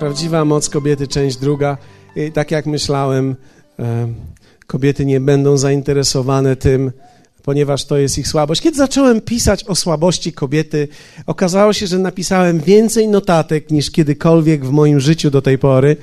Prawdziwa moc kobiety, część druga. I tak jak myślałem, e, kobiety nie będą zainteresowane tym, ponieważ to jest ich słabość. Kiedy zacząłem pisać o słabości kobiety, okazało się, że napisałem więcej notatek niż kiedykolwiek w moim życiu do tej pory,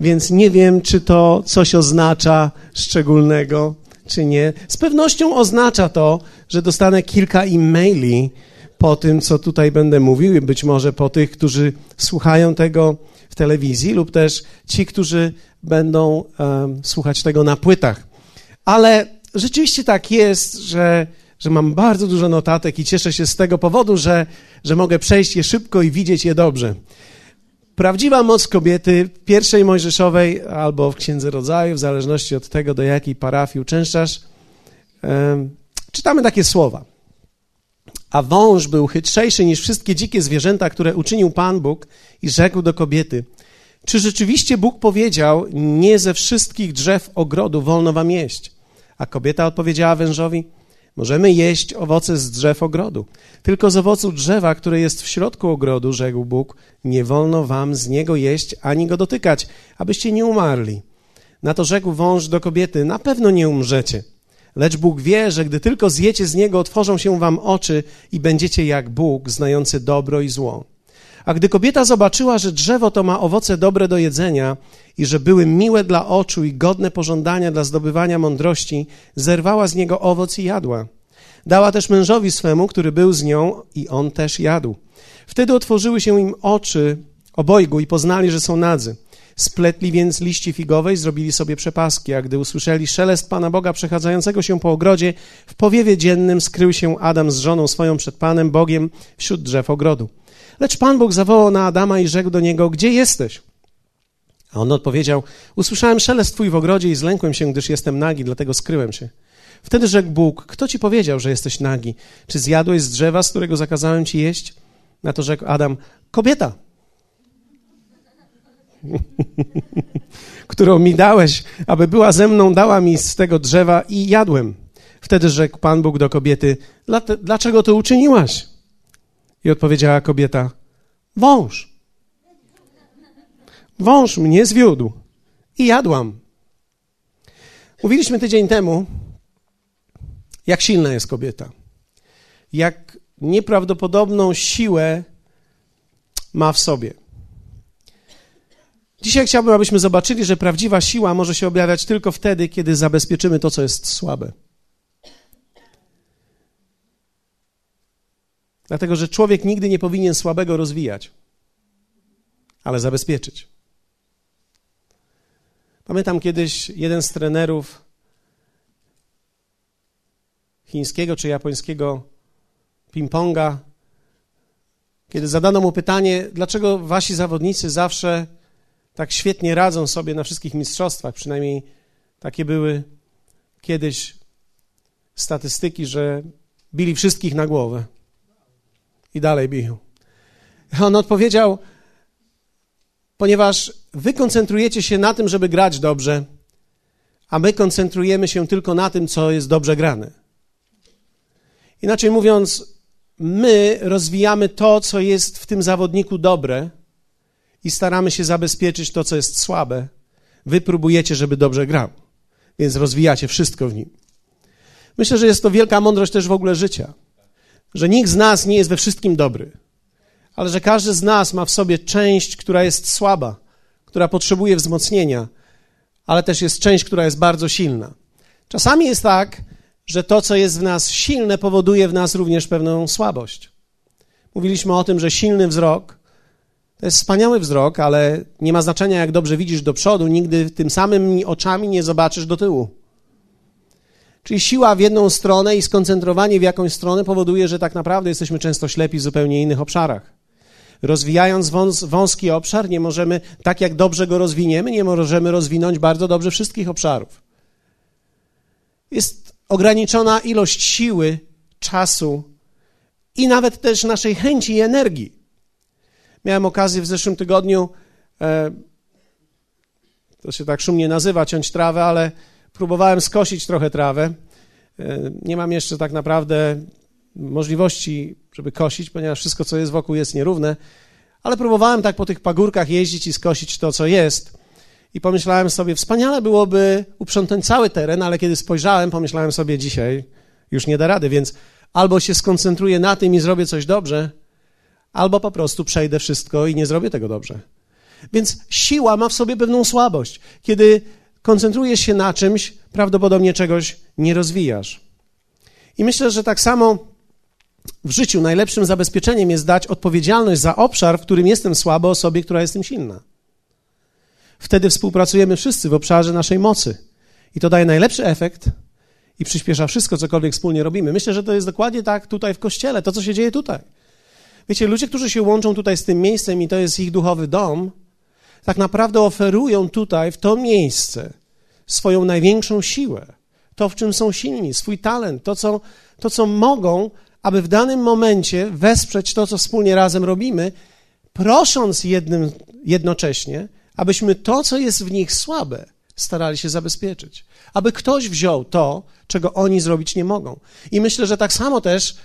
więc nie wiem, czy to coś oznacza szczególnego, czy nie. Z pewnością oznacza to, że dostanę kilka e-maili po tym, co tutaj będę mówił, i być może po tych, którzy słuchają tego telewizji, lub też ci, którzy będą um, słuchać tego na płytach. Ale rzeczywiście tak jest, że, że mam bardzo dużo notatek i cieszę się z tego powodu, że, że mogę przejść je szybko i widzieć je dobrze. Prawdziwa moc kobiety w pierwszej Mojżeszowej albo w Księdze Rodzaju, w zależności od tego, do jakiej parafii uczęszczasz, um, czytamy takie słowa. A wąż był chytrzejszy niż wszystkie dzikie zwierzęta, które uczynił Pan Bóg i rzekł do kobiety: Czy rzeczywiście Bóg powiedział: Nie ze wszystkich drzew ogrodu wolno wam jeść? A kobieta odpowiedziała wężowi: Możemy jeść owoce z drzew ogrodu. Tylko z owocu drzewa, które jest w środku ogrodu, rzekł Bóg, nie wolno wam z niego jeść ani go dotykać, abyście nie umarli. Na to rzekł wąż do kobiety: Na pewno nie umrzecie. Lecz Bóg wie, że gdy tylko zjecie z niego, otworzą się wam oczy i będziecie jak Bóg, znający dobro i zło. A gdy kobieta zobaczyła, że drzewo to ma owoce dobre do jedzenia i że były miłe dla oczu i godne pożądania dla zdobywania mądrości, zerwała z niego owoc i jadła. Dała też mężowi swemu, który był z nią, i on też jadł. Wtedy otworzyły się im oczy obojgu i poznali, że są nadzy. Spletli więc liści figowe i zrobili sobie przepaski, a gdy usłyszeli szelest Pana Boga przechadzającego się po ogrodzie, w powiewie dziennym skrył się Adam z żoną swoją przed Panem Bogiem wśród drzew ogrodu. Lecz Pan Bóg zawołał na Adama i rzekł do niego, gdzie jesteś? A on odpowiedział, usłyszałem szelest twój w ogrodzie i zlękłem się, gdyż jestem nagi, dlatego skryłem się. Wtedy rzekł Bóg, kto ci powiedział, że jesteś nagi? Czy zjadłeś z drzewa, z którego zakazałem ci jeść? Na to rzekł Adam, kobieta, którą mi dałeś, aby była ze mną, dała mi z tego drzewa i jadłem. Wtedy rzekł Pan Bóg do kobiety, dlaczego to uczyniłaś? I odpowiedziała kobieta, wąż. Wąż mnie zwiódł i jadłam. Mówiliśmy tydzień temu, jak silna jest kobieta. Jak nieprawdopodobną siłę ma w sobie. Dzisiaj chciałbym, abyśmy zobaczyli, że prawdziwa siła może się objawiać tylko wtedy, kiedy zabezpieczymy to, co jest słabe. Dlatego, że człowiek nigdy nie powinien słabego rozwijać, ale zabezpieczyć. Pamiętam kiedyś jeden z trenerów chińskiego czy japońskiego ping-ponga, kiedy zadano mu pytanie, dlaczego wasi zawodnicy zawsze tak świetnie radzą sobie na wszystkich mistrzostwach, przynajmniej takie były kiedyś statystyki, że bili wszystkich na głowę i dalej biją. On odpowiedział, ponieważ wy koncentrujecie się na tym, żeby grać dobrze, a my koncentrujemy się tylko na tym, co jest dobrze grane. Inaczej mówiąc, my rozwijamy to, co jest w tym zawodniku dobre i staramy się zabezpieczyć to, co jest słabe. Wy próbujecie, żeby dobrze grał, więc rozwijacie wszystko w nim. Myślę, że jest to wielka mądrość też w ogóle życia że nikt z nas nie jest we wszystkim dobry, ale że każdy z nas ma w sobie część, która jest słaba, która potrzebuje wzmocnienia, ale też jest część, która jest bardzo silna. Czasami jest tak, że to, co jest w nas silne, powoduje w nas również pewną słabość. Mówiliśmy o tym, że silny wzrok to jest wspaniały wzrok, ale nie ma znaczenia, jak dobrze widzisz do przodu, nigdy tym samymi oczami nie zobaczysz do tyłu. Czyli siła w jedną stronę i skoncentrowanie w jakąś stronę powoduje, że tak naprawdę jesteśmy często ślepi w zupełnie innych obszarach. Rozwijając wąs, wąski obszar, nie możemy, tak jak dobrze go rozwiniemy, nie możemy rozwinąć bardzo dobrze wszystkich obszarów. Jest ograniczona ilość siły, czasu i nawet też naszej chęci i energii. Miałem okazję w zeszłym tygodniu, e, to się tak szumnie nazywa, ciąć trawę, ale próbowałem skosić trochę trawę. E, nie mam jeszcze tak naprawdę możliwości, żeby kosić, ponieważ wszystko, co jest wokół, jest nierówne, Ale próbowałem tak po tych pagórkach jeździć i skosić to, co jest. I pomyślałem sobie, wspaniale byłoby uprzątnąć cały teren, ale kiedy spojrzałem, pomyślałem sobie, dzisiaj już nie da rady, więc albo się skoncentruję na tym i zrobię coś dobrze, albo po prostu przejdę wszystko i nie zrobię tego dobrze. Więc siła ma w sobie pewną słabość. Kiedy koncentrujesz się na czymś, prawdopodobnie czegoś nie rozwijasz. I myślę, że tak samo w życiu najlepszym zabezpieczeniem jest dać odpowiedzialność za obszar, w którym jestem słaby, osobie, która jest tym silna. Wtedy współpracujemy wszyscy w obszarze naszej mocy. I to daje najlepszy efekt i przyspiesza wszystko, cokolwiek wspólnie robimy. Myślę, że to jest dokładnie tak tutaj w kościele, to co się dzieje tutaj. Wiecie, ludzie, którzy się łączą tutaj z tym miejscem i to jest ich duchowy dom, tak naprawdę oferują tutaj, w to miejsce, swoją największą siłę. To, w czym są silni, swój talent, to co, to, co mogą, aby w danym momencie wesprzeć to, co wspólnie razem robimy, prosząc jednym, jednocześnie, abyśmy to, co jest w nich słabe, starali się zabezpieczyć. Aby ktoś wziął to, czego oni zrobić nie mogą. I myślę, że tak samo też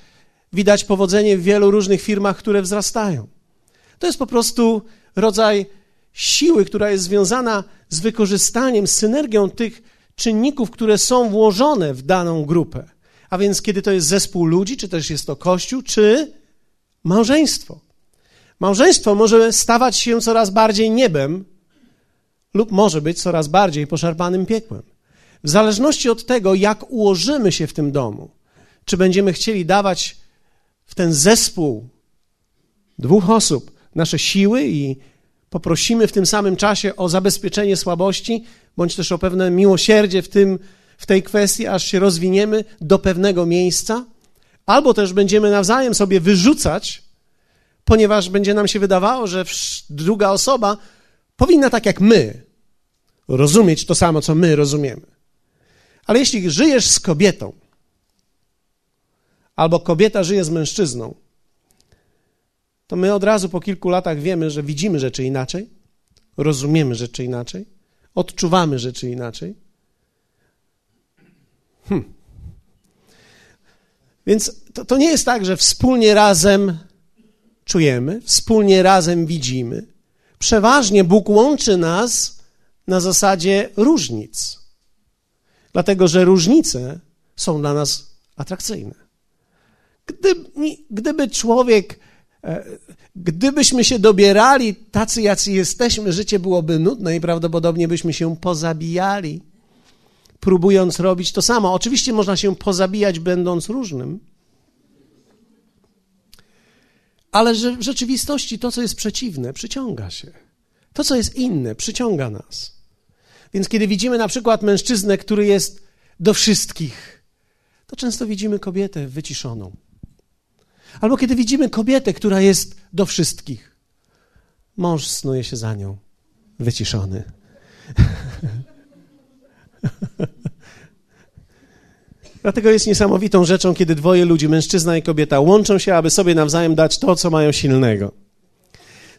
widać powodzenie w wielu różnych firmach, które wzrastają. To jest po prostu rodzaj siły, która jest związana z wykorzystaniem, z synergią tych czynników, które są włożone w daną grupę. A więc kiedy to jest zespół ludzi, czy też jest to kościół, czy małżeństwo. Małżeństwo może stawać się coraz bardziej niebem lub może być coraz bardziej poszarpanym piekłem. W zależności od tego, jak ułożymy się w tym domu, czy będziemy chcieli dawać w ten zespół dwóch osób nasze siły i poprosimy w tym samym czasie o zabezpieczenie słabości, bądź też o pewne miłosierdzie w, tym, w tej kwestii, aż się rozwiniemy do pewnego miejsca, albo też będziemy nawzajem sobie wyrzucać, ponieważ będzie nam się wydawało, że druga osoba powinna tak jak my rozumieć to samo, co my rozumiemy. Ale jeśli żyjesz z kobietą, albo kobieta żyje z mężczyzną, to my od razu po kilku latach wiemy, że widzimy rzeczy inaczej, rozumiemy rzeczy inaczej, odczuwamy rzeczy inaczej. Hm. Więc to, to nie jest tak, że wspólnie razem czujemy, wspólnie razem widzimy. Przeważnie Bóg łączy nas na zasadzie różnic, dlatego że różnice są dla nas atrakcyjne. Gdyby, gdyby człowiek E, gdybyśmy się dobierali tacy, jacy jesteśmy, życie byłoby nudne i prawdopodobnie byśmy się pozabijali, próbując robić to samo. Oczywiście można się pozabijać, będąc różnym, ale że w rzeczywistości to, co jest przeciwne, przyciąga się. To, co jest inne, przyciąga nas. Więc kiedy widzimy na przykład mężczyznę, który jest do wszystkich, to często widzimy kobietę wyciszoną Albo kiedy widzimy kobietę, która jest do wszystkich. Mąż snuje się za nią, wyciszony. Dlatego jest niesamowitą rzeczą, kiedy dwoje ludzi, mężczyzna i kobieta, łączą się, aby sobie nawzajem dać to, co mają silnego.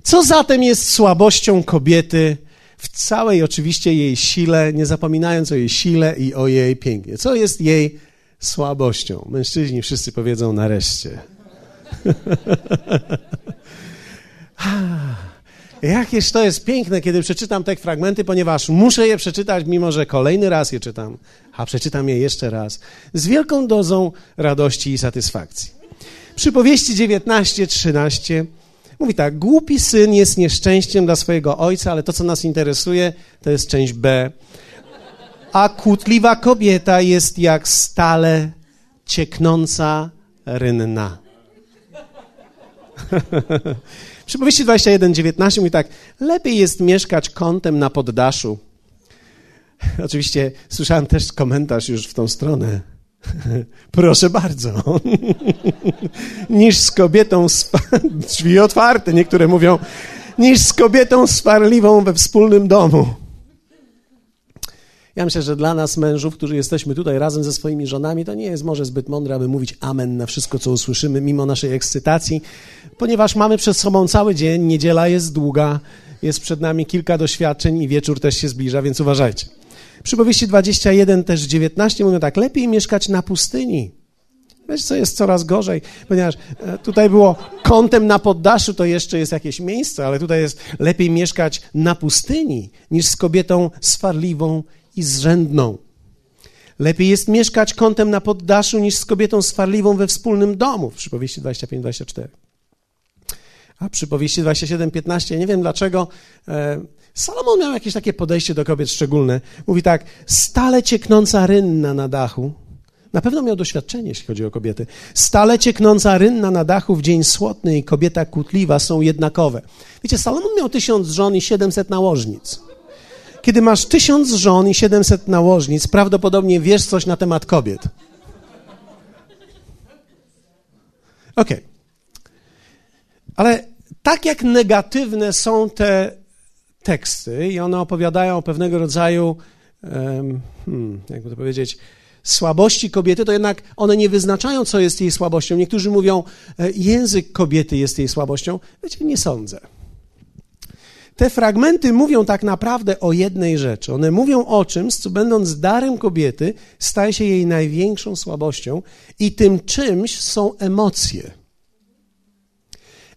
Co zatem jest słabością kobiety w całej oczywiście jej sile, nie zapominając o jej sile i o jej pięknie? Co jest jej słabością? Mężczyźni wszyscy powiedzą nareszcie. Jakież to jest piękne, kiedy przeczytam te fragmenty, ponieważ muszę je przeczytać, mimo że kolejny raz je czytam, a przeczytam je jeszcze raz, z wielką dozą radości i satysfakcji. Przypowieści 19-13 mówi tak: Głupi syn jest nieszczęściem dla swojego ojca, ale to, co nas interesuje, to jest część B. A kłótliwa kobieta jest jak stale cieknąca rynna. Przypowieści 21:19 mówi tak: Lepiej jest mieszkać kątem na poddaszu. Oczywiście słyszałem też komentarz już w tą stronę. Proszę bardzo. niż z kobietą, drzwi otwarte, niektóre mówią, niż z kobietą swarliwą we wspólnym domu. Ja myślę, że dla nas, mężów, którzy jesteśmy tutaj razem ze swoimi żonami, to nie jest może zbyt mądre, aby mówić amen na wszystko, co usłyszymy, mimo naszej ekscytacji, ponieważ mamy przed sobą cały dzień, niedziela jest długa, jest przed nami kilka doświadczeń i wieczór też się zbliża, więc uważajcie. Przypowieści 21, też 19 mówią tak, lepiej mieszkać na pustyni Wiesz, co jest coraz gorzej, ponieważ e, tutaj było kątem na poddaszu, to jeszcze jest jakieś miejsce, ale tutaj jest lepiej mieszkać na pustyni niż z kobietą swarliwą i zrzędną. Lepiej jest mieszkać kątem na poddaszu niż z kobietą swarliwą we wspólnym domu w przypowieści 25-24. A przypowieści 27-15, nie wiem dlaczego, e, Salomon miał jakieś takie podejście do kobiet szczególne. Mówi tak, stale cieknąca rynna na dachu, na pewno miał doświadczenie, jeśli chodzi o kobiety. Stale cieknąca rynna na dachu w dzień słotny i kobieta kutliwa są jednakowe. Wiecie, Salomon miał tysiąc żon i siedemset nałożnic. Kiedy masz tysiąc żon i siedemset nałożnic, prawdopodobnie wiesz coś na temat kobiet. Okej. Okay. Ale tak jak negatywne są te teksty i one opowiadają o pewnego rodzaju, hmm, jakby to powiedzieć, słabości kobiety, to jednak one nie wyznaczają, co jest jej słabością. Niektórzy mówią, e, język kobiety jest jej słabością. Wiecie, nie sądzę. Te fragmenty mówią tak naprawdę o jednej rzeczy. One mówią o czymś, co będąc darem kobiety, staje się jej największą słabością, i tym czymś są emocje.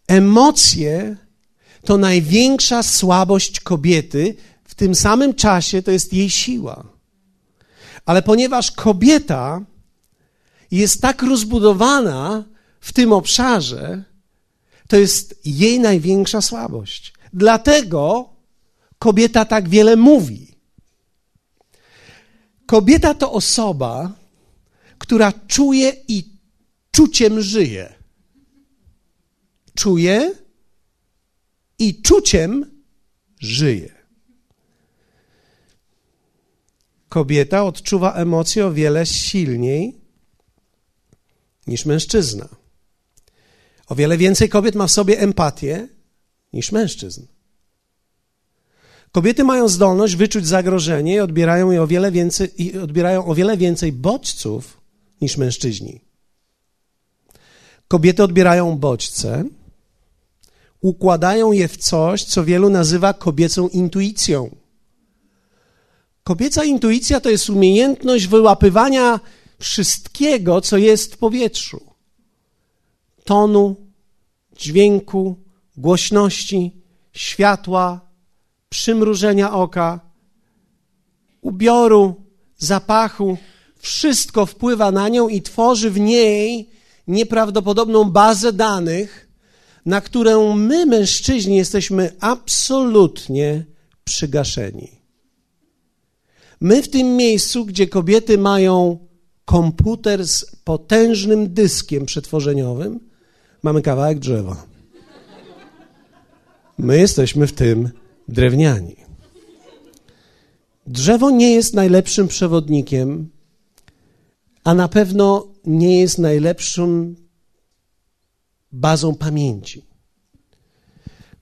Emocje to największa słabość kobiety, w tym samym czasie to jest jej siła. Ale ponieważ kobieta jest tak rozbudowana w tym obszarze, to jest jej największa słabość. Dlatego kobieta tak wiele mówi. Kobieta to osoba, która czuje i czuciem żyje. Czuje i czuciem żyje. kobieta odczuwa emocje o wiele silniej niż mężczyzna. O wiele więcej kobiet ma w sobie empatię niż mężczyzn. Kobiety mają zdolność wyczuć zagrożenie i odbierają, je o wiele więcej, i odbierają o wiele więcej bodźców niż mężczyźni. Kobiety odbierają bodźce, układają je w coś, co wielu nazywa kobiecą intuicją. Kobieca intuicja to jest umiejętność wyłapywania wszystkiego, co jest w powietrzu. Tonu, dźwięku, głośności, światła, przymrużenia oka, ubioru, zapachu. Wszystko wpływa na nią i tworzy w niej nieprawdopodobną bazę danych, na którą my, mężczyźni, jesteśmy absolutnie przygaszeni. My w tym miejscu, gdzie kobiety mają komputer z potężnym dyskiem przetworzeniowym, mamy kawałek drzewa. My jesteśmy w tym drewniani. Drzewo nie jest najlepszym przewodnikiem, a na pewno nie jest najlepszą bazą pamięci.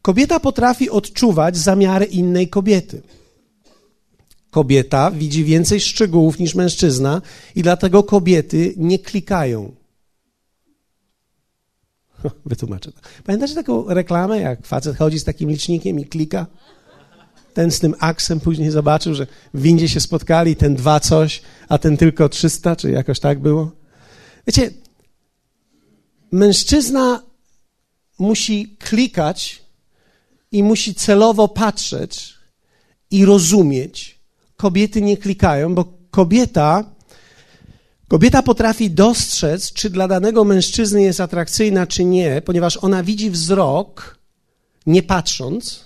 Kobieta potrafi odczuwać zamiary innej kobiety. Kobieta widzi więcej szczegółów niż mężczyzna i dlatego kobiety nie klikają. Wytłumaczę to. Pamiętacie taką reklamę, jak facet chodzi z takim licznikiem i klika? Ten z tym aksem później zobaczył, że w windzie się spotkali, ten dwa coś, a ten tylko 300, czy jakoś tak było. Wiecie, mężczyzna musi klikać i musi celowo patrzeć i rozumieć, kobiety nie klikają, bo kobieta, kobieta potrafi dostrzec, czy dla danego mężczyzny jest atrakcyjna, czy nie, ponieważ ona widzi wzrok, nie patrząc.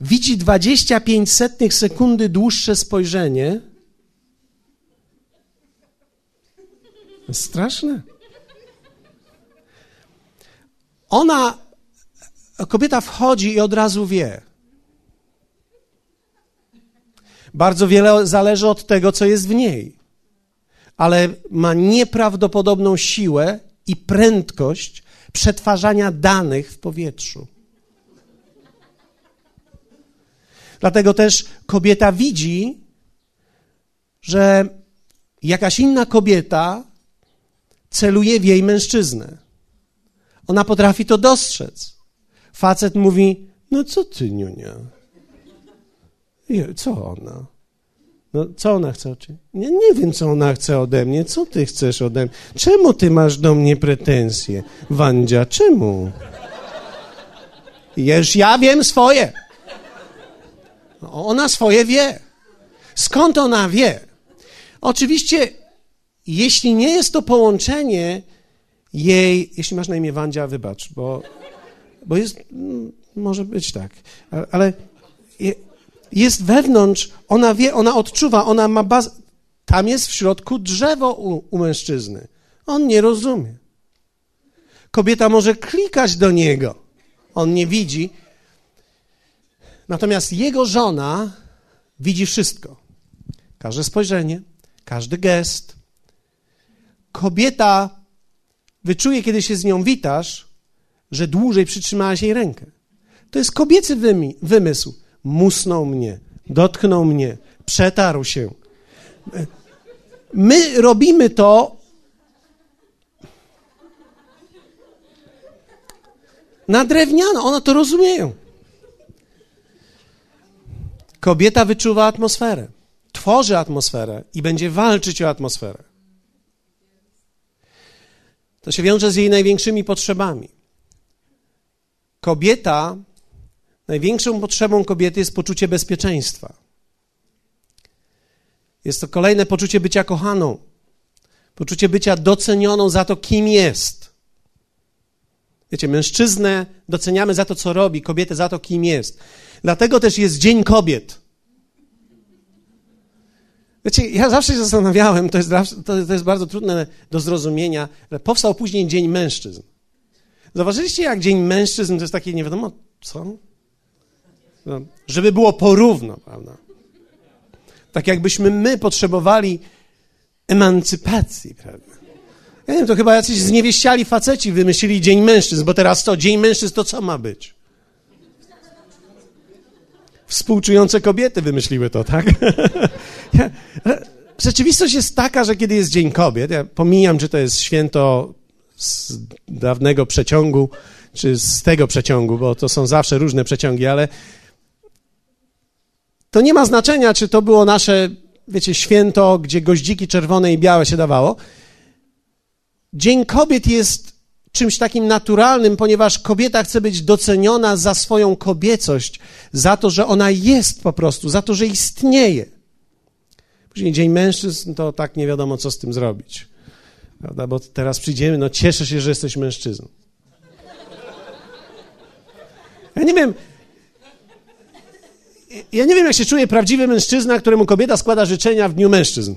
Widzi 25 setnych sekundy dłuższe spojrzenie. Straszne. Ona, kobieta wchodzi i od razu wie. Bardzo wiele zależy od tego, co jest w niej, ale ma nieprawdopodobną siłę i prędkość przetwarzania danych w powietrzu. Dlatego też kobieta widzi, że jakaś inna kobieta celuje w jej mężczyznę. Ona potrafi to dostrzec. Facet mówi: No co ty, Niunia? Co ona? No, co ona chce od ciebie? Nie, wiem, co ona chce ode mnie. Co ty chcesz ode mnie? Czemu ty masz do mnie pretensje? Wandzia, czemu? Jeż ja wiem swoje. Ona swoje wie. Skąd ona wie? Oczywiście, jeśli nie jest to połączenie jej, jeśli masz na imię Wandzia, wybacz, bo, bo jest, mm, może być tak, ale jest wewnątrz, ona wie, ona odczuwa, ona ma bazę. Tam jest w środku drzewo u, u mężczyzny. On nie rozumie. Kobieta może klikać do niego. On nie widzi. Natomiast jego żona widzi wszystko. Każde spojrzenie, każdy gest. Kobieta wyczuje, kiedy się z nią witasz, że dłużej przytrzymałaś jej rękę. To jest kobiecy wymysł musnął mnie, dotknął mnie, przetarł się. My robimy to na drewniano, one to rozumieją. Kobieta wyczuwa atmosferę, tworzy atmosferę i będzie walczyć o atmosferę. To się wiąże z jej największymi potrzebami. Kobieta Największą potrzebą kobiety jest poczucie bezpieczeństwa. Jest to kolejne poczucie bycia kochaną, poczucie bycia docenioną za to, kim jest. Wiecie, mężczyznę doceniamy za to, co robi, kobietę za to, kim jest. Dlatego też jest Dzień Kobiet. Wiecie, ja zawsze się zastanawiałem, to jest, to jest bardzo trudne do zrozumienia, że powstał później Dzień Mężczyzn. Zauważyliście, jak Dzień Mężczyzn to jest takie nie wiadomo co? No, żeby było porówno, prawda? Tak jakbyśmy my potrzebowali emancypacji, prawda? Ja nie wiem, to chyba jacyś zniewieściali faceci wymyślili Dzień Mężczyzn, bo teraz to Dzień Mężczyzn to co ma być? Współczujące kobiety wymyśliły to, tak? Rzeczywistość jest taka, że kiedy jest Dzień Kobiet, ja pomijam, czy to jest święto z dawnego przeciągu, czy z tego przeciągu, bo to są zawsze różne przeciągi, ale to nie ma znaczenia, czy to było nasze, wiecie, święto, gdzie goździki czerwone i białe się dawało. Dzień Kobiet jest czymś takim naturalnym, ponieważ kobieta chce być doceniona za swoją kobiecość, za to, że ona jest po prostu, za to, że istnieje. Później Dzień Mężczyzn, to tak nie wiadomo, co z tym zrobić. Prawda? Bo teraz przyjdziemy, no cieszę się, że jesteś mężczyzną. Ja nie wiem, ja nie wiem, jak się czuje prawdziwy mężczyzna, któremu kobieta składa życzenia w dniu mężczyzn.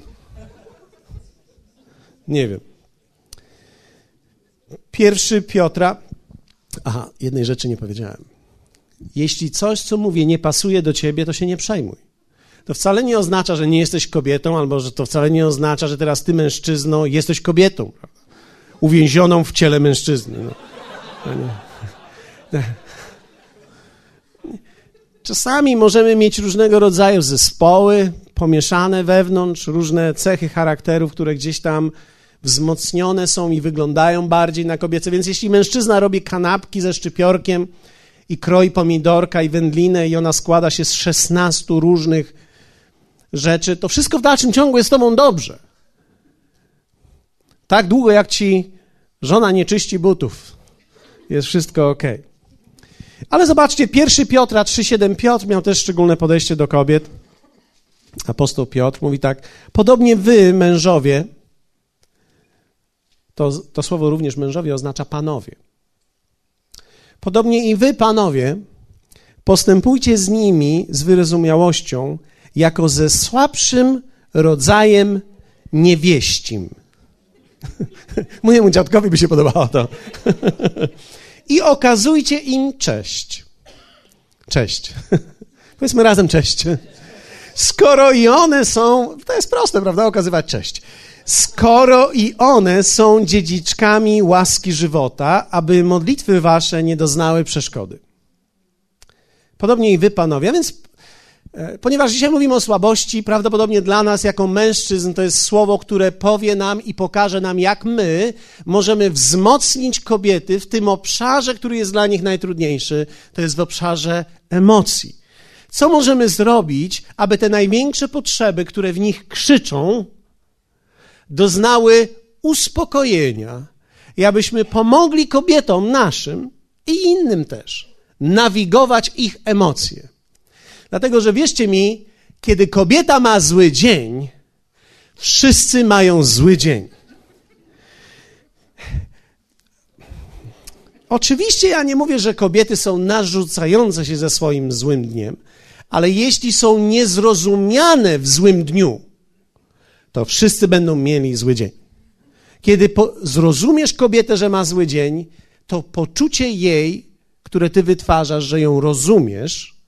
Nie wiem. Pierwszy Piotra. Aha, jednej rzeczy nie powiedziałem. Jeśli coś, co mówię, nie pasuje do ciebie, to się nie przejmuj. To wcale nie oznacza, że nie jesteś kobietą, albo że to wcale nie oznacza, że teraz ty, mężczyzno, jesteś kobietą. Uwięzioną w ciele mężczyzny. No. Czasami możemy mieć różnego rodzaju zespoły pomieszane wewnątrz, różne cechy charakterów, które gdzieś tam wzmocnione są i wyglądają bardziej na kobiece. Więc jeśli mężczyzna robi kanapki ze szczypiorkiem i kroi pomidorka i wędlinę i ona składa się z 16 różnych rzeczy, to wszystko w dalszym ciągu jest z tobą dobrze. Tak długo jak ci żona nie czyści butów, jest wszystko ok. Ale zobaczcie, pierwszy Piotra 3,7 Piotr miał też szczególne podejście do kobiet. Apostoł Piotr mówi tak, podobnie wy, mężowie, to, to słowo również mężowie oznacza panowie. Podobnie i wy, panowie, postępujcie z nimi z wyrozumiałością, jako ze słabszym rodzajem niewieścim. Mojemu dziadkowi by się podobało to. i okazujcie im cześć. Cześć. Powiedzmy razem cześć. Skoro i one są, to jest proste, prawda, okazywać cześć. Skoro i one są dziedziczkami łaski żywota, aby modlitwy wasze nie doznały przeszkody. Podobnie i wy, panowie. więc E, ponieważ dzisiaj mówimy o słabości, prawdopodobnie dla nas, jako mężczyzn, to jest słowo, które powie nam i pokaże nam, jak my możemy wzmocnić kobiety w tym obszarze, który jest dla nich najtrudniejszy, to jest w obszarze emocji. Co możemy zrobić, aby te największe potrzeby, które w nich krzyczą, doznały uspokojenia i abyśmy pomogli kobietom naszym i innym też nawigować ich emocje. Dlatego, że wierzcie mi, kiedy kobieta ma zły dzień, wszyscy mają zły dzień. Oczywiście ja nie mówię, że kobiety są narzucające się ze swoim złym dniem, ale jeśli są niezrozumiane w złym dniu, to wszyscy będą mieli zły dzień. Kiedy zrozumiesz kobietę, że ma zły dzień, to poczucie jej, które ty wytwarzasz, że ją rozumiesz,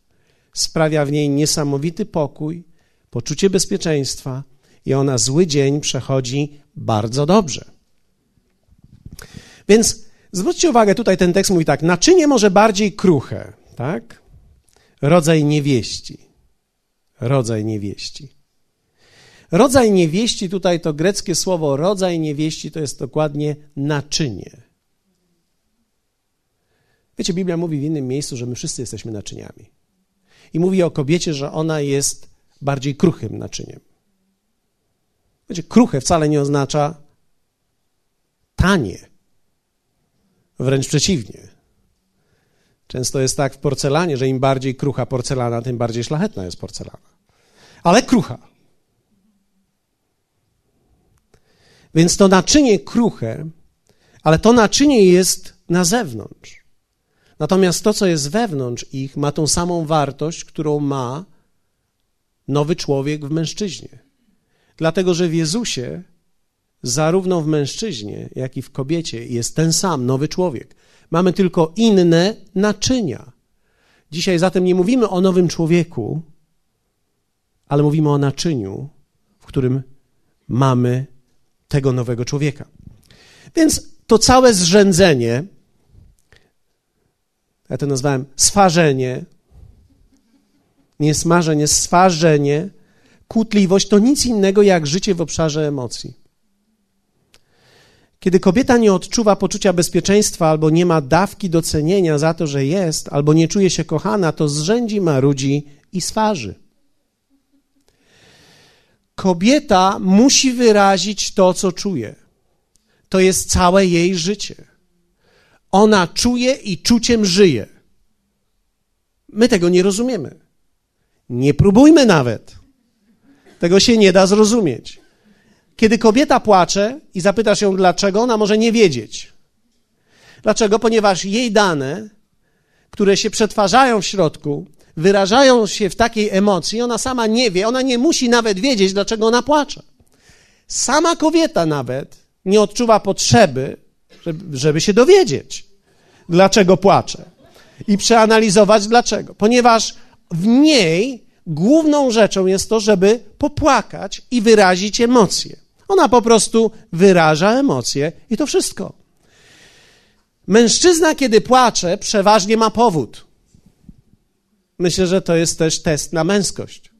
sprawia w niej niesamowity pokój, poczucie bezpieczeństwa i ona zły dzień przechodzi bardzo dobrze. Więc zwróćcie uwagę, tutaj ten tekst mówi tak, naczynie może bardziej kruche, tak? Rodzaj niewieści. Rodzaj niewieści. Rodzaj niewieści, tutaj to greckie słowo rodzaj niewieści to jest dokładnie naczynie. Wiecie, Biblia mówi w innym miejscu, że my wszyscy jesteśmy naczyniami. I mówi o kobiecie, że ona jest bardziej kruchym naczyniem. Wiecie, kruche wcale nie oznacza tanie. Wręcz przeciwnie. Często jest tak w porcelanie, że im bardziej krucha porcelana, tym bardziej szlachetna jest porcelana. Ale krucha. Więc to naczynie kruche, ale to naczynie jest na zewnątrz. Natomiast to, co jest wewnątrz ich, ma tą samą wartość, którą ma nowy człowiek w mężczyźnie. Dlatego, że w Jezusie, zarówno w mężczyźnie, jak i w kobiecie, jest ten sam nowy człowiek. Mamy tylko inne naczynia. Dzisiaj zatem nie mówimy o nowym człowieku, ale mówimy o naczyniu, w którym mamy tego nowego człowieka. Więc to całe zrzędzenie, ja to nazwałem swarzenie, nie smażenie, swarzenie, kłótliwość to nic innego jak życie w obszarze emocji. Kiedy kobieta nie odczuwa poczucia bezpieczeństwa albo nie ma dawki docenienia za to, że jest, albo nie czuje się kochana, to zrzędzi, marudzi i swarzy. Kobieta musi wyrazić to, co czuje. To jest całe jej życie. Ona czuje i czuciem żyje. My tego nie rozumiemy. Nie próbujmy nawet. Tego się nie da zrozumieć. Kiedy kobieta płacze i zapytasz ją dlaczego, ona może nie wiedzieć. Dlaczego? Ponieważ jej dane, które się przetwarzają w środku, wyrażają się w takiej emocji, ona sama nie wie, ona nie musi nawet wiedzieć, dlaczego ona płacze. Sama kobieta nawet nie odczuwa potrzeby, żeby, się dowiedzieć, dlaczego płacze i przeanalizować dlaczego. Ponieważ w niej główną rzeczą jest to, żeby popłakać i wyrazić emocje. Ona po prostu wyraża emocje i to wszystko. Mężczyzna, kiedy płacze, przeważnie ma powód. Myślę, że to jest też test na męskość.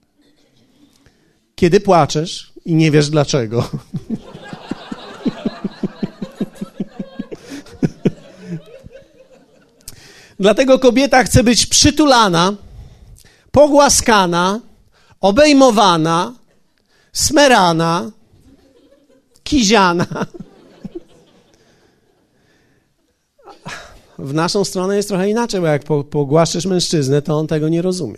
Kiedy płaczesz i nie wiesz dlaczego. Dlatego kobieta chce być przytulana, pogłaskana, obejmowana, smerana, kiziana. W naszą stronę jest trochę inaczej, bo jak pogłaszczysz mężczyznę, to on tego nie rozumie.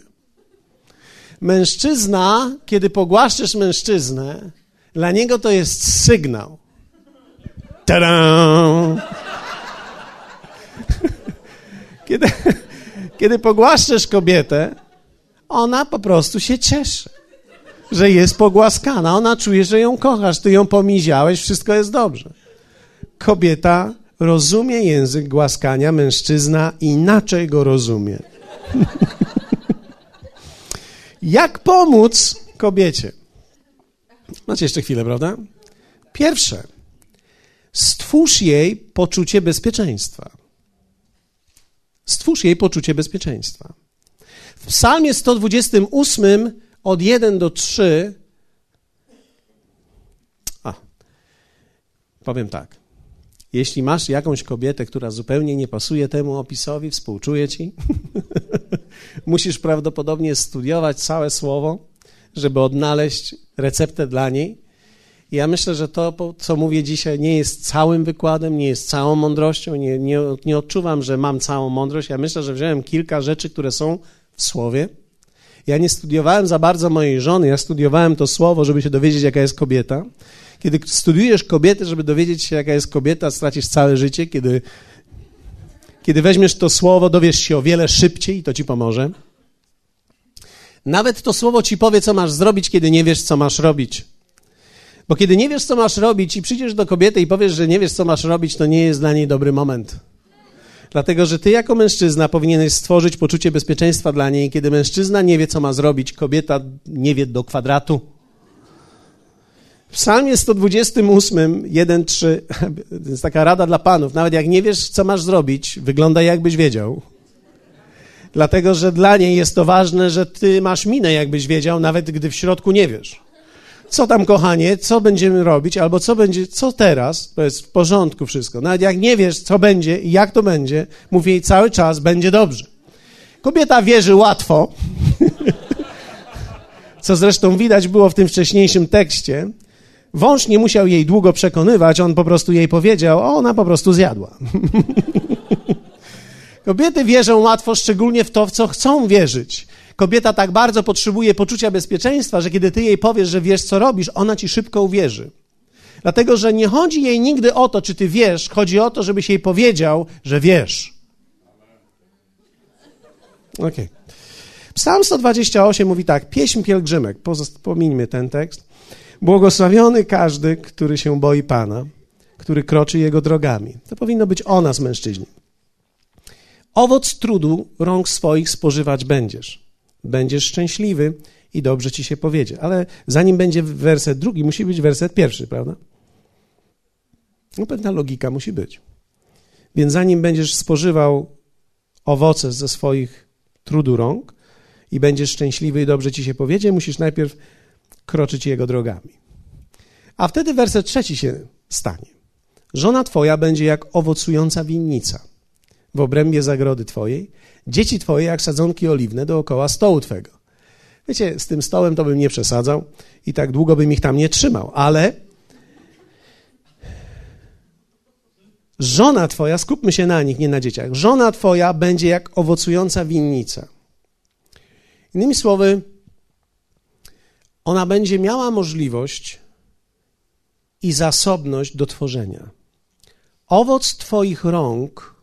Mężczyzna, kiedy pogłaszczysz mężczyznę, dla niego to jest sygnał. Tada! Kiedy, kiedy pogłaszczysz kobietę, ona po prostu się cieszy, że jest pogłaskana. Ona czuje, że ją kochasz, ty ją pomiziałeś, wszystko jest dobrze. Kobieta rozumie język głaskania, mężczyzna inaczej go rozumie. Jak pomóc kobiecie? Macie jeszcze chwilę, prawda? Pierwsze, stwórz jej poczucie bezpieczeństwa. Stwórz jej poczucie bezpieczeństwa. W Psalmie 128 od 1 do 3 a, powiem tak. Jeśli masz jakąś kobietę, która zupełnie nie pasuje temu opisowi, współczuję ci. Musisz prawdopodobnie studiować całe słowo, żeby odnaleźć receptę dla niej. Ja myślę, że to, co mówię dzisiaj, nie jest całym wykładem, nie jest całą mądrością. Nie, nie, nie odczuwam, że mam całą mądrość. Ja myślę, że wziąłem kilka rzeczy, które są w słowie. Ja nie studiowałem za bardzo mojej żony, ja studiowałem to słowo, żeby się dowiedzieć, jaka jest kobieta. Kiedy studiujesz kobietę, żeby dowiedzieć się, jaka jest kobieta, stracisz całe życie. Kiedy, kiedy weźmiesz to słowo, dowiesz się o wiele szybciej i to ci pomoże. Nawet to słowo ci powie, co masz zrobić, kiedy nie wiesz, co masz robić. Bo kiedy nie wiesz, co masz robić i przyjdziesz do kobiety i powiesz, że nie wiesz, co masz robić, to nie jest dla niej dobry moment. Dlatego, że ty jako mężczyzna powinieneś stworzyć poczucie bezpieczeństwa dla niej. Kiedy mężczyzna nie wie, co ma zrobić, kobieta nie wie do kwadratu. W psalmie 128, 1, 3, to jest taka rada dla panów. Nawet jak nie wiesz, co masz zrobić, wygląda jakbyś wiedział. Dlatego, że dla niej jest to ważne, że ty masz minę, jakbyś wiedział, nawet gdy w środku nie wiesz. Co tam, kochanie, co będziemy robić, albo co będzie, co teraz, to jest w porządku wszystko. Nawet jak nie wiesz, co będzie i jak to będzie, mów jej cały czas, będzie dobrze. Kobieta wierzy łatwo, co zresztą widać było w tym wcześniejszym tekście. Wąż nie musiał jej długo przekonywać, on po prostu jej powiedział, a ona po prostu zjadła. Kobiety wierzą łatwo, szczególnie w to, w co chcą wierzyć. Kobieta tak bardzo potrzebuje poczucia bezpieczeństwa, że kiedy ty jej powiesz, że wiesz, co robisz, ona ci szybko uwierzy. Dlatego, że nie chodzi jej nigdy o to, czy ty wiesz, chodzi o to, żebyś jej powiedział, że wiesz. Okej. Okay. Psalm 128 mówi tak, pieśń pielgrzymek, pomińmy ten tekst. Błogosławiony każdy, który się boi Pana, który kroczy Jego drogami. To powinno być o nas, mężczyźni. Owoc trudu rąk swoich spożywać będziesz. Będziesz szczęśliwy i dobrze ci się powiedzie. Ale zanim będzie werset drugi, musi być werset pierwszy, prawda? No pewna logika musi być. Więc zanim będziesz spożywał owoce ze swoich trudu rąk i będziesz szczęśliwy i dobrze ci się powiedzie, musisz najpierw kroczyć jego drogami. A wtedy werset trzeci się stanie. Żona twoja będzie jak owocująca winnica w obrębie zagrody twojej, dzieci twoje jak sadzonki oliwne dookoła stołu twego. Wiecie, z tym stołem to bym nie przesadzał i tak długo bym ich tam nie trzymał, ale żona twoja, skupmy się na nich, nie na dzieciach, żona twoja będzie jak owocująca winnica. Innymi słowy, ona będzie miała możliwość i zasobność do tworzenia. Owoc Twoich rąk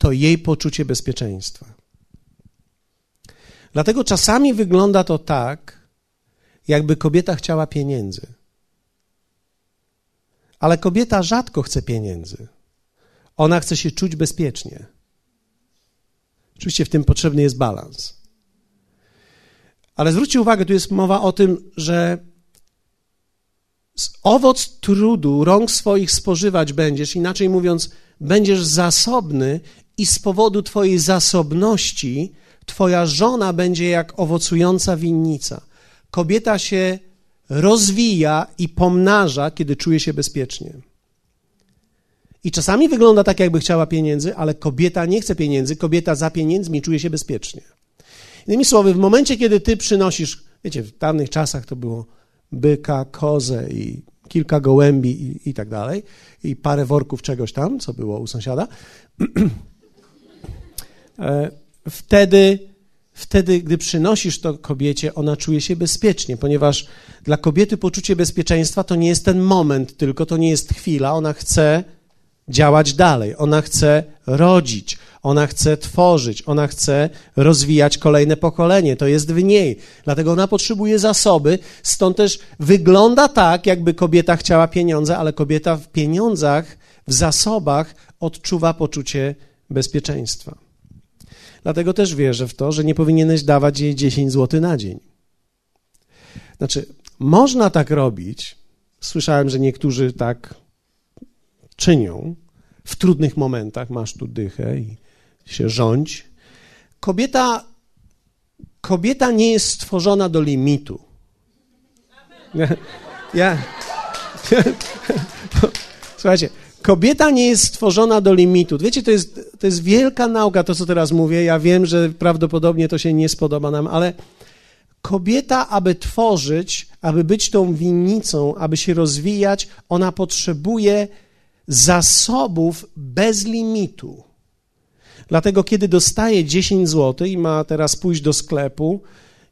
to jej poczucie bezpieczeństwa. Dlatego czasami wygląda to tak, jakby kobieta chciała pieniędzy. Ale kobieta rzadko chce pieniędzy. Ona chce się czuć bezpiecznie. Oczywiście w tym potrzebny jest balans. Ale zwróćcie uwagę, tu jest mowa o tym, że owoc trudu rąk swoich spożywać będziesz, inaczej mówiąc, będziesz zasobny i z powodu Twojej zasobności Twoja żona będzie jak owocująca winnica. Kobieta się rozwija i pomnaża, kiedy czuje się bezpiecznie. I czasami wygląda tak, jakby chciała pieniędzy, ale kobieta nie chce pieniędzy, kobieta za pieniędzmi czuje się bezpiecznie. Innymi słowy, w momencie, kiedy ty przynosisz, wiecie, w dawnych czasach to było byka, kozę i kilka gołębi i, i tak dalej, i parę worków czegoś tam, co było u sąsiada, wtedy, wtedy, gdy przynosisz to kobiecie, ona czuje się bezpiecznie, ponieważ dla kobiety poczucie bezpieczeństwa to nie jest ten moment, tylko to nie jest chwila, ona chce działać dalej, ona chce rodzić, ona chce tworzyć, ona chce rozwijać kolejne pokolenie. To jest w niej. Dlatego ona potrzebuje zasoby. Stąd też wygląda tak, jakby kobieta chciała pieniądze, ale kobieta w pieniądzach, w zasobach odczuwa poczucie bezpieczeństwa. Dlatego też wierzę w to, że nie powinieneś dawać jej 10 zł na dzień. Znaczy, można tak robić. Słyszałem, że niektórzy tak czynią w trudnych momentach. Masz tu dychę i się rządź. Kobieta, kobieta nie jest stworzona do limitu. Ja, ja, słuchajcie, Kobieta nie jest stworzona do limitu. Wiecie, to jest, to jest wielka nauka, to co teraz mówię. Ja wiem, że prawdopodobnie to się nie spodoba nam, ale kobieta, aby tworzyć, aby być tą winnicą, aby się rozwijać, ona potrzebuje zasobów bez limitu. Dlatego, kiedy dostaje 10 zł i ma teraz pójść do sklepu,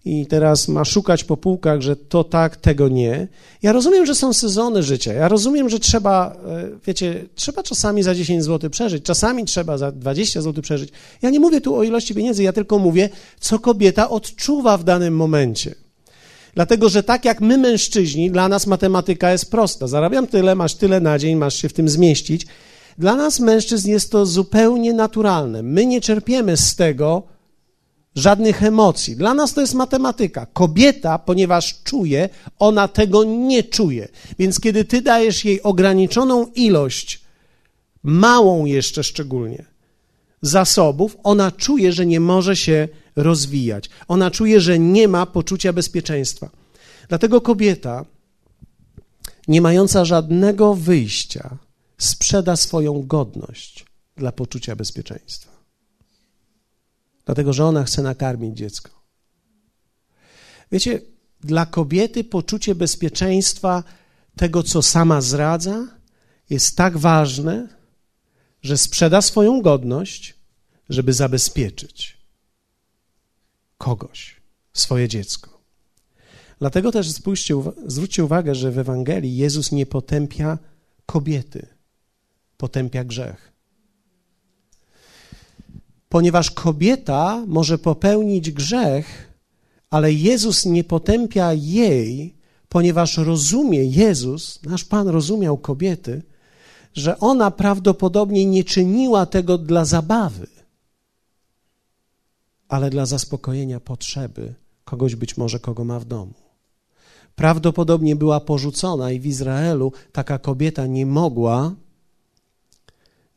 i teraz ma szukać po półkach, że to tak, tego nie. Ja rozumiem, że są sezony życia. Ja rozumiem, że trzeba, e, wiecie, trzeba czasami za 10 zł przeżyć, czasami trzeba za 20 zł przeżyć. Ja nie mówię tu o ilości pieniędzy, ja tylko mówię, co kobieta odczuwa w danym momencie. Dlatego, że tak jak my mężczyźni, dla nas matematyka jest prosta. Zarabiam tyle, masz tyle na dzień, masz się w tym zmieścić. Dla nas mężczyzn jest to zupełnie naturalne. My nie czerpiemy z tego, żadnych emocji. Dla nas to jest matematyka. Kobieta, ponieważ czuje, ona tego nie czuje. Więc kiedy ty dajesz jej ograniczoną ilość, małą jeszcze szczególnie, zasobów, ona czuje, że nie może się rozwijać. Ona czuje, że nie ma poczucia bezpieczeństwa. Dlatego kobieta, nie mająca żadnego wyjścia, sprzeda swoją godność dla poczucia bezpieczeństwa dlatego że ona chce nakarmić dziecko. Wiecie, dla kobiety poczucie bezpieczeństwa tego, co sama zradza, jest tak ważne, że sprzeda swoją godność, żeby zabezpieczyć kogoś, swoje dziecko. Dlatego też spójrzcie, zwróćcie uwagę, że w Ewangelii Jezus nie potępia kobiety, potępia grzech ponieważ kobieta może popełnić grzech, ale Jezus nie potępia jej, ponieważ rozumie Jezus, nasz Pan rozumiał kobiety, że ona prawdopodobnie nie czyniła tego dla zabawy, ale dla zaspokojenia potrzeby kogoś być może, kogo ma w domu. Prawdopodobnie była porzucona i w Izraelu taka kobieta nie mogła,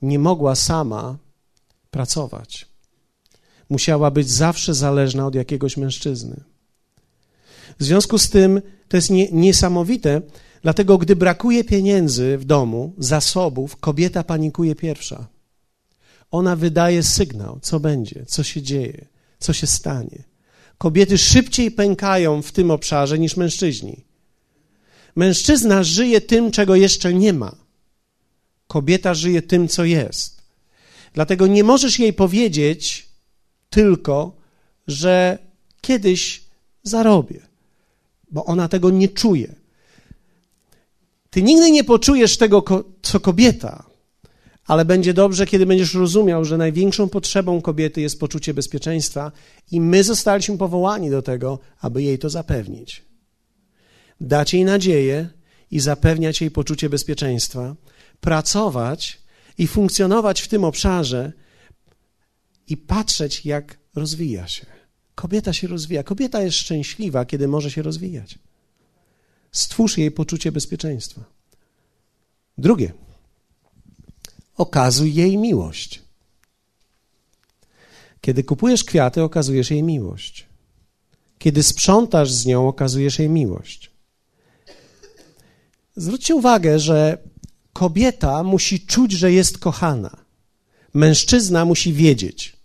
nie mogła sama pracować. Musiała być zawsze zależna od jakiegoś mężczyzny. W związku z tym to jest nie, niesamowite, dlatego gdy brakuje pieniędzy w domu, zasobów, kobieta panikuje pierwsza. Ona wydaje sygnał, co będzie, co się dzieje, co się stanie. Kobiety szybciej pękają w tym obszarze niż mężczyźni. Mężczyzna żyje tym, czego jeszcze nie ma. Kobieta żyje tym, co jest. Dlatego nie możesz jej powiedzieć tylko, że kiedyś zarobię, bo ona tego nie czuje. Ty nigdy nie poczujesz tego, co kobieta, ale będzie dobrze, kiedy będziesz rozumiał, że największą potrzebą kobiety jest poczucie bezpieczeństwa i my zostaliśmy powołani do tego, aby jej to zapewnić. Dać jej nadzieję i zapewniać jej poczucie bezpieczeństwa, pracować i funkcjonować w tym obszarze i patrzeć, jak rozwija się. Kobieta się rozwija. Kobieta jest szczęśliwa, kiedy może się rozwijać. Stwórz jej poczucie bezpieczeństwa. Drugie. Okazuj jej miłość. Kiedy kupujesz kwiaty, okazujesz jej miłość. Kiedy sprzątasz z nią, okazujesz jej miłość. Zwróćcie uwagę, że kobieta musi czuć, że jest kochana. Mężczyzna musi wiedzieć.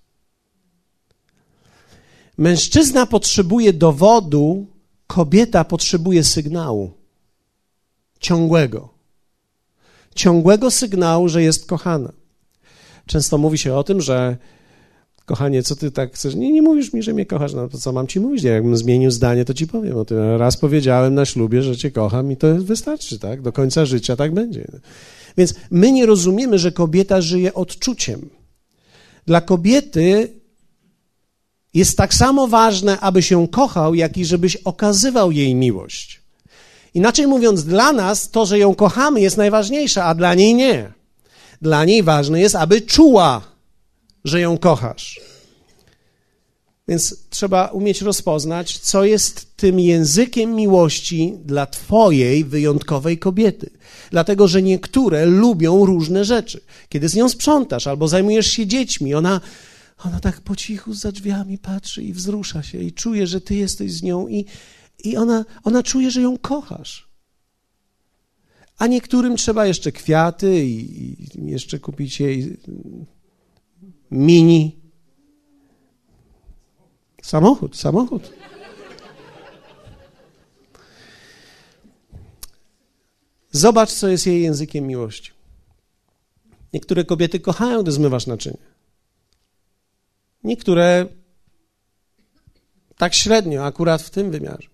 Mężczyzna potrzebuje dowodu, kobieta potrzebuje sygnału. Ciągłego. Ciągłego sygnału, że jest kochana. Często mówi się o tym, że kochanie, co ty tak chcesz? Nie, nie mówisz mi, że mnie kochasz, no to co mam ci mówić? Jakbym zmienił zdanie, to ci powiem o tym. Raz powiedziałem na ślubie, że cię kocham i to wystarczy, tak? Do końca życia tak będzie. Więc my nie rozumiemy, że kobieta żyje odczuciem. Dla kobiety jest tak samo ważne, aby się kochał, jak i żebyś okazywał jej miłość. Inaczej mówiąc, dla nas to, że ją kochamy, jest najważniejsze, a dla niej nie. Dla niej ważne jest, aby czuła, że ją kochasz. Więc trzeba umieć rozpoznać, co jest tym językiem miłości dla Twojej wyjątkowej kobiety. Dlatego, że niektóre lubią różne rzeczy. Kiedy z nią sprzątasz albo zajmujesz się dziećmi, ona, ona tak po cichu za drzwiami patrzy i wzrusza się i czuje, że Ty jesteś z nią i, i ona, ona czuje, że ją kochasz. A niektórym trzeba jeszcze kwiaty i, i jeszcze kupić jej mini samochód, samochód. Zobacz, co jest jej językiem miłości. Niektóre kobiety kochają, gdy zmywasz naczynie. Niektóre tak średnio, akurat w tym wymiarze.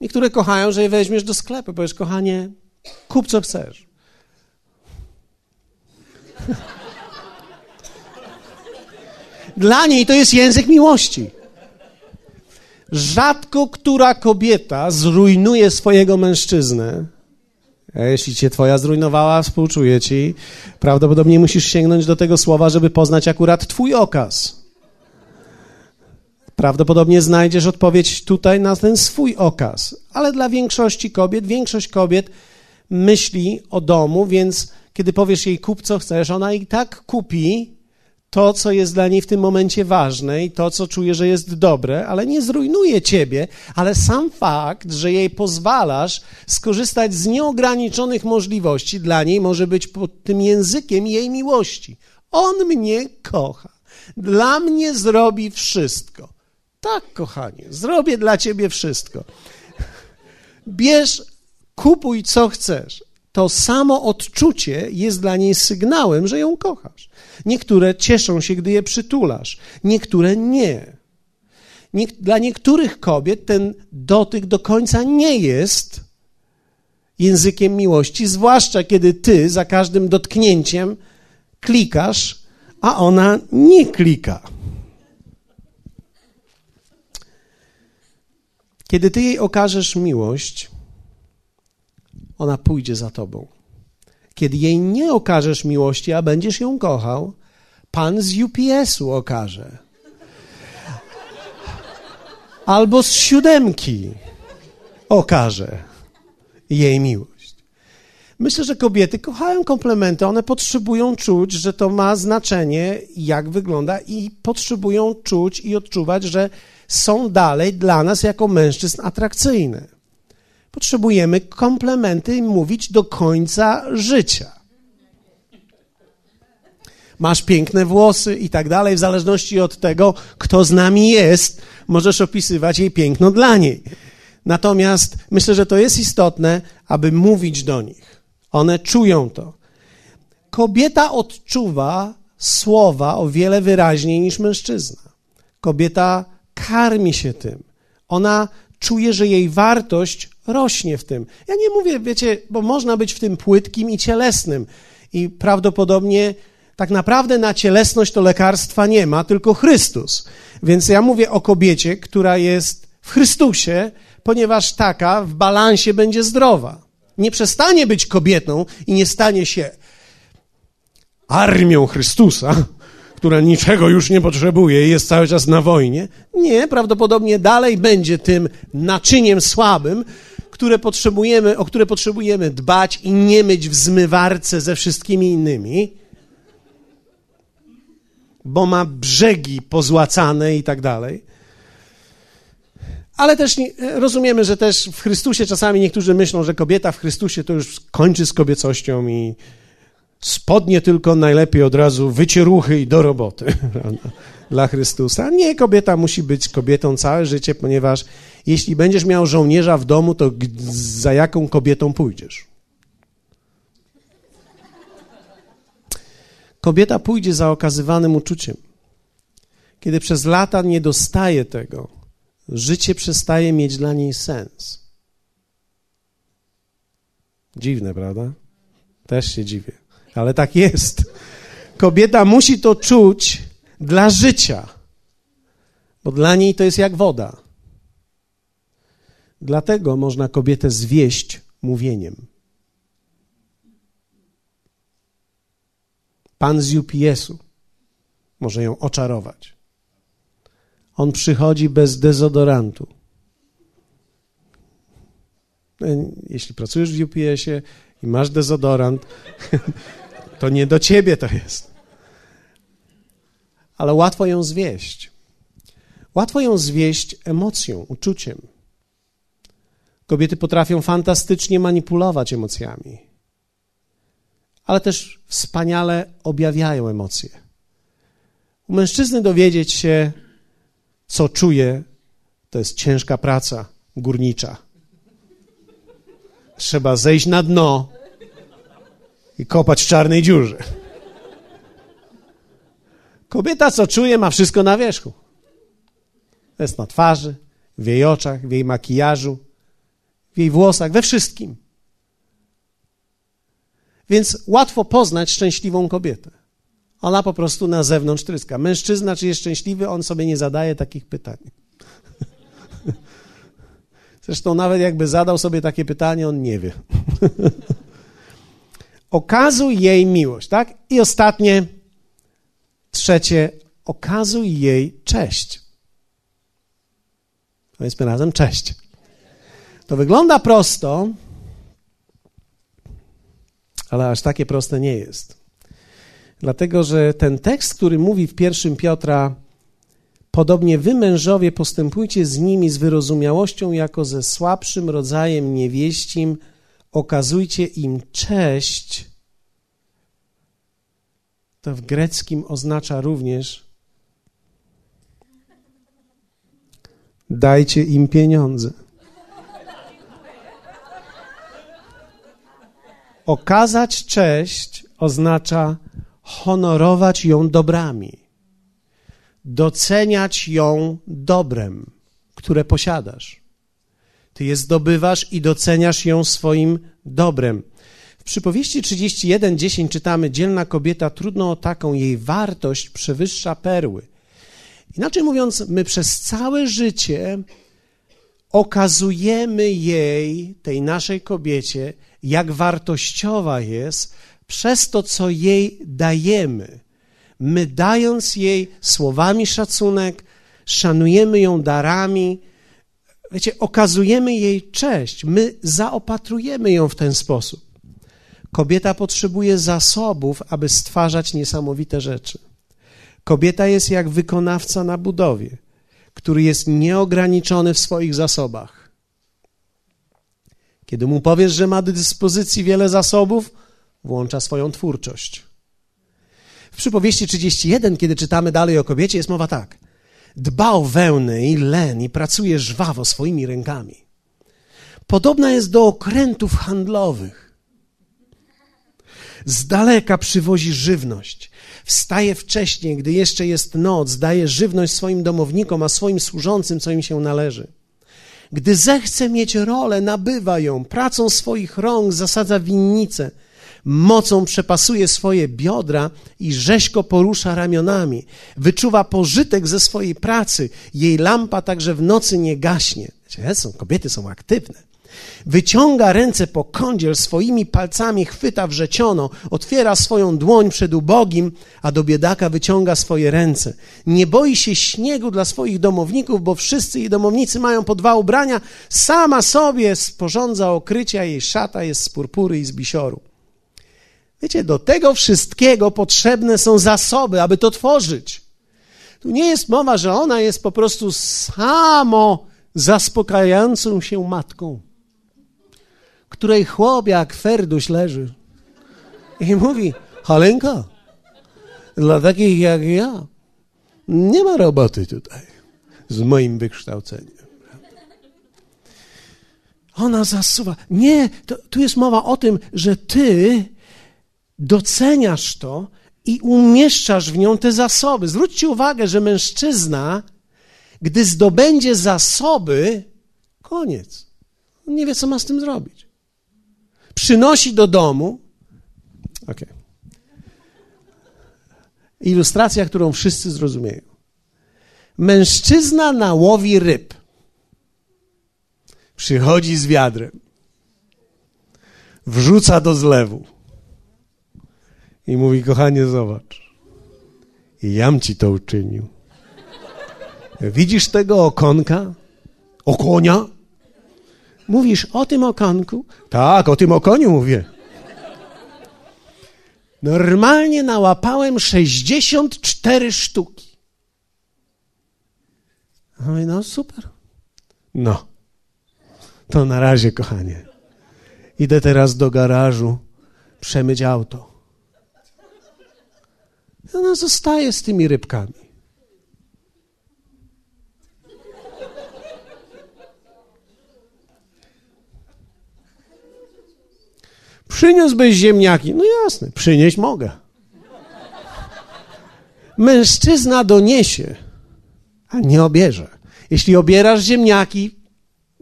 Niektóre kochają, że je weźmiesz do sklepu, powiesz, kochanie, kup co chcesz. Dla niej to jest język miłości. Rzadko która kobieta zrujnuje swojego mężczyznę. A jeśli cię twoja zrujnowała, współczuję ci. Prawdopodobnie musisz sięgnąć do tego słowa, żeby poznać akurat twój okaz. Prawdopodobnie znajdziesz odpowiedź tutaj na ten swój okaz. Ale dla większości kobiet, większość kobiet myśli o domu, więc kiedy powiesz jej kup co chcesz, ona i tak kupi to, co jest dla niej w tym momencie ważne i to, co czuje, że jest dobre, ale nie zrujnuje ciebie, ale sam fakt, że jej pozwalasz skorzystać z nieograniczonych możliwości, dla niej może być pod tym językiem jej miłości. On mnie kocha. Dla mnie zrobi wszystko. Tak, kochanie, zrobię dla ciebie wszystko. Bierz, kupuj co chcesz. To samo odczucie jest dla niej sygnałem, że ją kochasz. Niektóre cieszą się, gdy je przytulasz, niektóre nie. Dla niektórych kobiet ten dotyk do końca nie jest językiem miłości, zwłaszcza kiedy ty za każdym dotknięciem klikasz, a ona nie klika. Kiedy ty jej okażesz miłość, ona pójdzie za tobą. Kiedy jej nie okażesz miłości, a będziesz ją kochał, pan z UPS-u okaże. Albo z siódemki okaże jej miłość. Myślę, że kobiety kochają komplementy, one potrzebują czuć, że to ma znaczenie, jak wygląda, i potrzebują czuć i odczuwać, że są dalej dla nas jako mężczyzn atrakcyjne. Potrzebujemy komplementy mówić do końca życia. Masz piękne włosy i tak dalej, w zależności od tego, kto z nami jest, możesz opisywać jej piękno dla niej. Natomiast myślę, że to jest istotne, aby mówić do nich. One czują to. Kobieta odczuwa słowa o wiele wyraźniej niż mężczyzna. Kobieta karmi się tym. Ona czuje, że jej wartość rośnie w tym. Ja nie mówię, wiecie, bo można być w tym płytkim i cielesnym. I prawdopodobnie tak naprawdę na cielesność to lekarstwa nie ma, tylko Chrystus. Więc ja mówię o kobiecie, która jest w Chrystusie, ponieważ taka w balansie będzie zdrowa. Nie przestanie być kobietą i nie stanie się armią Chrystusa, która niczego już nie potrzebuje i jest cały czas na wojnie. Nie, prawdopodobnie dalej będzie tym naczyniem słabym, które potrzebujemy, o które potrzebujemy dbać i nie myć w zmywarce ze wszystkimi innymi, bo ma brzegi pozłacane i tak dalej. Ale też nie, rozumiemy, że też w Chrystusie czasami niektórzy myślą, że kobieta w Chrystusie to już kończy z kobiecością i spodnie tylko najlepiej od razu wycieruchy i do roboty dla Chrystusa. Nie, kobieta musi być kobietą całe życie, ponieważ jeśli będziesz miał żołnierza w domu, to za jaką kobietą pójdziesz? Kobieta pójdzie za okazywanym uczuciem. Kiedy przez lata nie dostaje tego, życie przestaje mieć dla niej sens. Dziwne, prawda? Też się dziwię, ale tak jest. Kobieta musi to czuć dla życia, bo dla niej to jest jak woda. Dlatego można kobietę zwieść mówieniem. Pan z UPS-u może ją oczarować. On przychodzi bez dezodorantu. Jeśli pracujesz w UPS-ie i masz dezodorant, to nie do ciebie to jest. Ale łatwo ją zwieść. Łatwo ją zwieść emocją, uczuciem. Kobiety potrafią fantastycznie manipulować emocjami, ale też wspaniale objawiają emocje. U mężczyzny dowiedzieć się, co czuje, to jest ciężka praca górnicza. Trzeba zejść na dno i kopać w czarnej dziurze. Kobieta, co czuje, ma wszystko na wierzchu. Jest na twarzy, w jej oczach, w jej makijażu, w jej włosach, we wszystkim. Więc łatwo poznać szczęśliwą kobietę. Ona po prostu na zewnątrz tryska. Mężczyzna, czy jest szczęśliwy, on sobie nie zadaje takich pytań. Zresztą nawet jakby zadał sobie takie pytanie, on nie wie. Okazuj jej miłość, tak? I ostatnie, trzecie, okazuj jej cześć. Powiedzmy razem cześć. To wygląda prosto, ale aż takie proste nie jest. Dlatego, że ten tekst, który mówi w pierwszym Piotra, podobnie wy mężowie postępujcie z nimi z wyrozumiałością jako ze słabszym rodzajem niewieścim, okazujcie im cześć. To w greckim oznacza również dajcie im pieniądze. Okazać cześć oznacza honorować ją dobrami, doceniać ją dobrem, które posiadasz. Ty je zdobywasz i doceniasz ją swoim dobrem. W przypowieści 31:10 czytamy: Dzielna kobieta, trudno o taką, jej wartość przewyższa perły. Inaczej mówiąc, my przez całe życie okazujemy jej, tej naszej kobiecie, jak wartościowa jest przez to, co jej dajemy. My dając jej słowami szacunek, szanujemy ją darami, wiecie, okazujemy jej cześć, my zaopatrujemy ją w ten sposób. Kobieta potrzebuje zasobów, aby stwarzać niesamowite rzeczy. Kobieta jest jak wykonawca na budowie, który jest nieograniczony w swoich zasobach. Kiedy mu powiesz, że ma do dyspozycji wiele zasobów, włącza swoją twórczość. W przypowieści 31, kiedy czytamy dalej o kobiecie, jest mowa tak. Dba o wełnę i len i pracuje żwawo swoimi rękami. Podobna jest do okrętów handlowych. Z daleka przywozi żywność. Wstaje wcześniej, gdy jeszcze jest noc, daje żywność swoim domownikom, a swoim służącym, co im się należy. Gdy zechce mieć rolę, nabywa ją, pracą swoich rąk zasadza winnicę, mocą przepasuje swoje biodra i rzeźko porusza ramionami. Wyczuwa pożytek ze swojej pracy. Jej lampa także w nocy nie gaśnie. Są, kobiety są aktywne. Wyciąga ręce po kądziel, swoimi palcami chwyta wrzeciono, otwiera swoją dłoń przed ubogim, a do biedaka wyciąga swoje ręce. Nie boi się śniegu dla swoich domowników, bo wszyscy jej domownicy mają po dwa ubrania. Sama sobie sporządza okrycia, jej szata jest z purpury i z bisioru. Wiecie, do tego wszystkiego potrzebne są zasoby, aby to tworzyć. Tu nie jest mowa, że ona jest po prostu samo zaspokajającą się matką, której chłop jak ferduś leży i mówi, Halenka, dla takich jak ja nie ma roboty tutaj z moim wykształceniem. Ona zasuwa. Nie, to, tu jest mowa o tym, że ty doceniasz to i umieszczasz w nią te zasoby. Zwróćcie uwagę, że mężczyzna, gdy zdobędzie zasoby, koniec. On nie wie, co ma z tym zrobić. Przynosi do domu. Okay. Ilustracja, którą wszyscy zrozumieją. Mężczyzna na łowi ryb. Przychodzi z wiadrem. Wrzuca do zlewu i mówi, kochanie, zobacz. I jam ci to uczynił. Widzisz tego okonka? Okonia? Mówisz o tym okonku? Tak, o tym okoniu mówię. Normalnie nałapałem 64 sztuki. Mówię, no super. No. To na razie, kochanie. Idę teraz do garażu przemyć auto. I ona zostaje z tymi rybkami. Przyniósłbyś ziemniaki. No jasne, przynieść mogę. Mężczyzna doniesie, a nie obierze. Jeśli obierasz ziemniaki,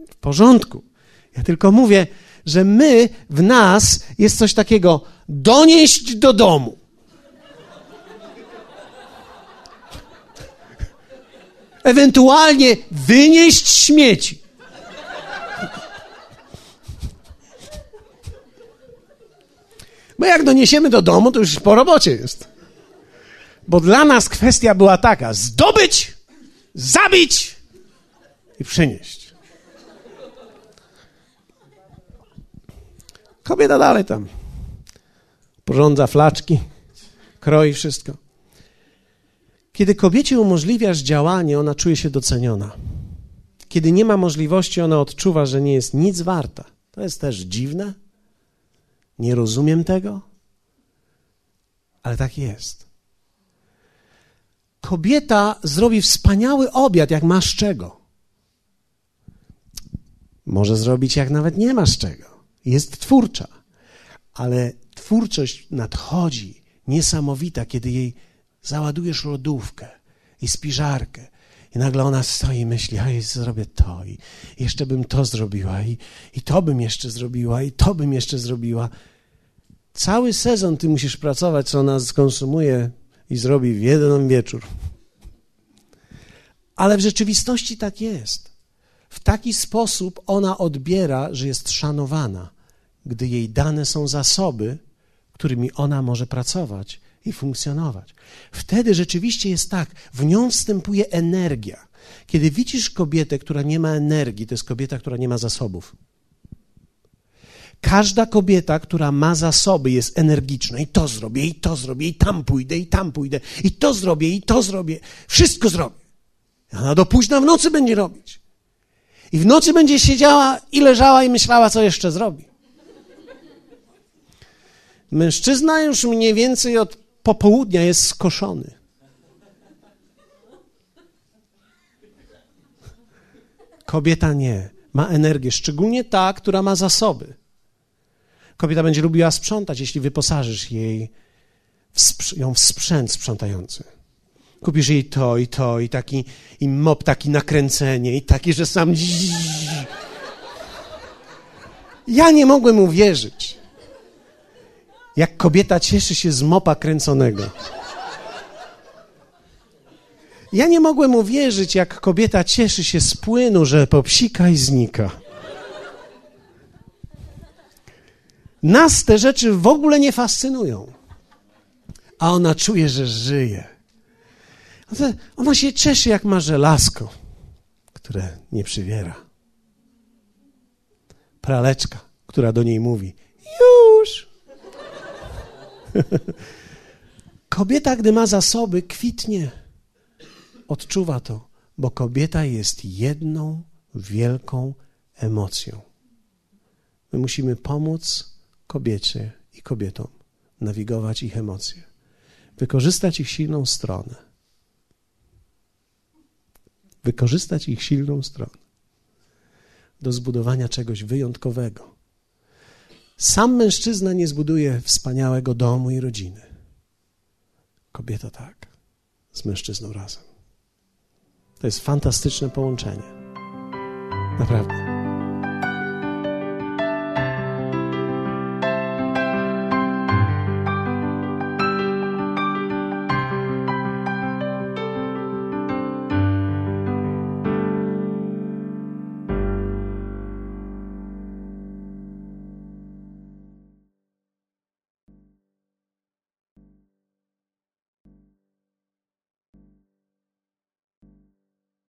w porządku. Ja tylko mówię, że my, w nas jest coś takiego donieść do domu. Ewentualnie wynieść śmieci. Bo jak doniesiemy do domu, to już po robocie jest. Bo dla nas kwestia była taka: zdobyć, zabić i przynieść. Kobieta dalej tam porządza flaczki, kroi wszystko. Kiedy kobiecie umożliwiasz działanie, ona czuje się doceniona. Kiedy nie ma możliwości, ona odczuwa, że nie jest nic warta. To jest też dziwne. Nie rozumiem tego, ale tak jest. Kobieta zrobi wspaniały obiad, jak masz czego. Może zrobić, jak nawet nie masz czego. Jest twórcza, ale twórczość nadchodzi niesamowita, kiedy jej załadujesz lodówkę i spiżarkę. I nagle ona stoi i myśli, a jest, zrobię to i jeszcze bym to zrobiła i, i to bym jeszcze zrobiła i to bym jeszcze zrobiła. Cały sezon ty musisz pracować, co ona skonsumuje i zrobi w jeden wieczór. Ale w rzeczywistości tak jest. W taki sposób ona odbiera, że jest szanowana, gdy jej dane są zasoby, którymi ona może pracować i funkcjonować. Wtedy rzeczywiście jest tak, w nią wstępuje energia. Kiedy widzisz kobietę, która nie ma energii, to jest kobieta, która nie ma zasobów. Każda kobieta, która ma zasoby, jest energiczna i to zrobię, i to zrobię, i tam pójdę, i tam pójdę, i to zrobię, i to zrobię. Wszystko zrobię. Ona do późna w nocy będzie robić. I w nocy będzie siedziała i leżała i myślała, co jeszcze zrobi. Mężczyzna już mniej więcej od popołudnia jest skoszony. Kobieta nie. Ma energię, szczególnie ta, która ma zasoby. Kobieta będzie lubiła sprzątać, jeśli wyposażysz jej w ją w sprzęt sprzątający. Kupisz jej to i to, i taki i mop, taki nakręcenie, i taki, że sam. Ja nie mogłem uwierzyć, jak kobieta cieszy się z mopa kręconego. Ja nie mogłem uwierzyć, jak kobieta cieszy się z płynu, że popsika i znika. Nas te rzeczy w ogóle nie fascynują, a ona czuje, że żyje. Ona się cieszy, jak ma żelazko, które nie przywiera. Praleczka, która do niej mówi: Już. Kobieta, gdy ma zasoby, kwitnie. Odczuwa to, bo kobieta jest jedną wielką emocją. My musimy pomóc kobiecie i kobietom nawigować ich emocje, wykorzystać ich silną stronę. Wykorzystać ich silną stronę do zbudowania czegoś wyjątkowego. Sam mężczyzna nie zbuduje wspaniałego domu i rodziny. Kobieta tak, z mężczyzną razem. To jest fantastyczne połączenie. Naprawdę.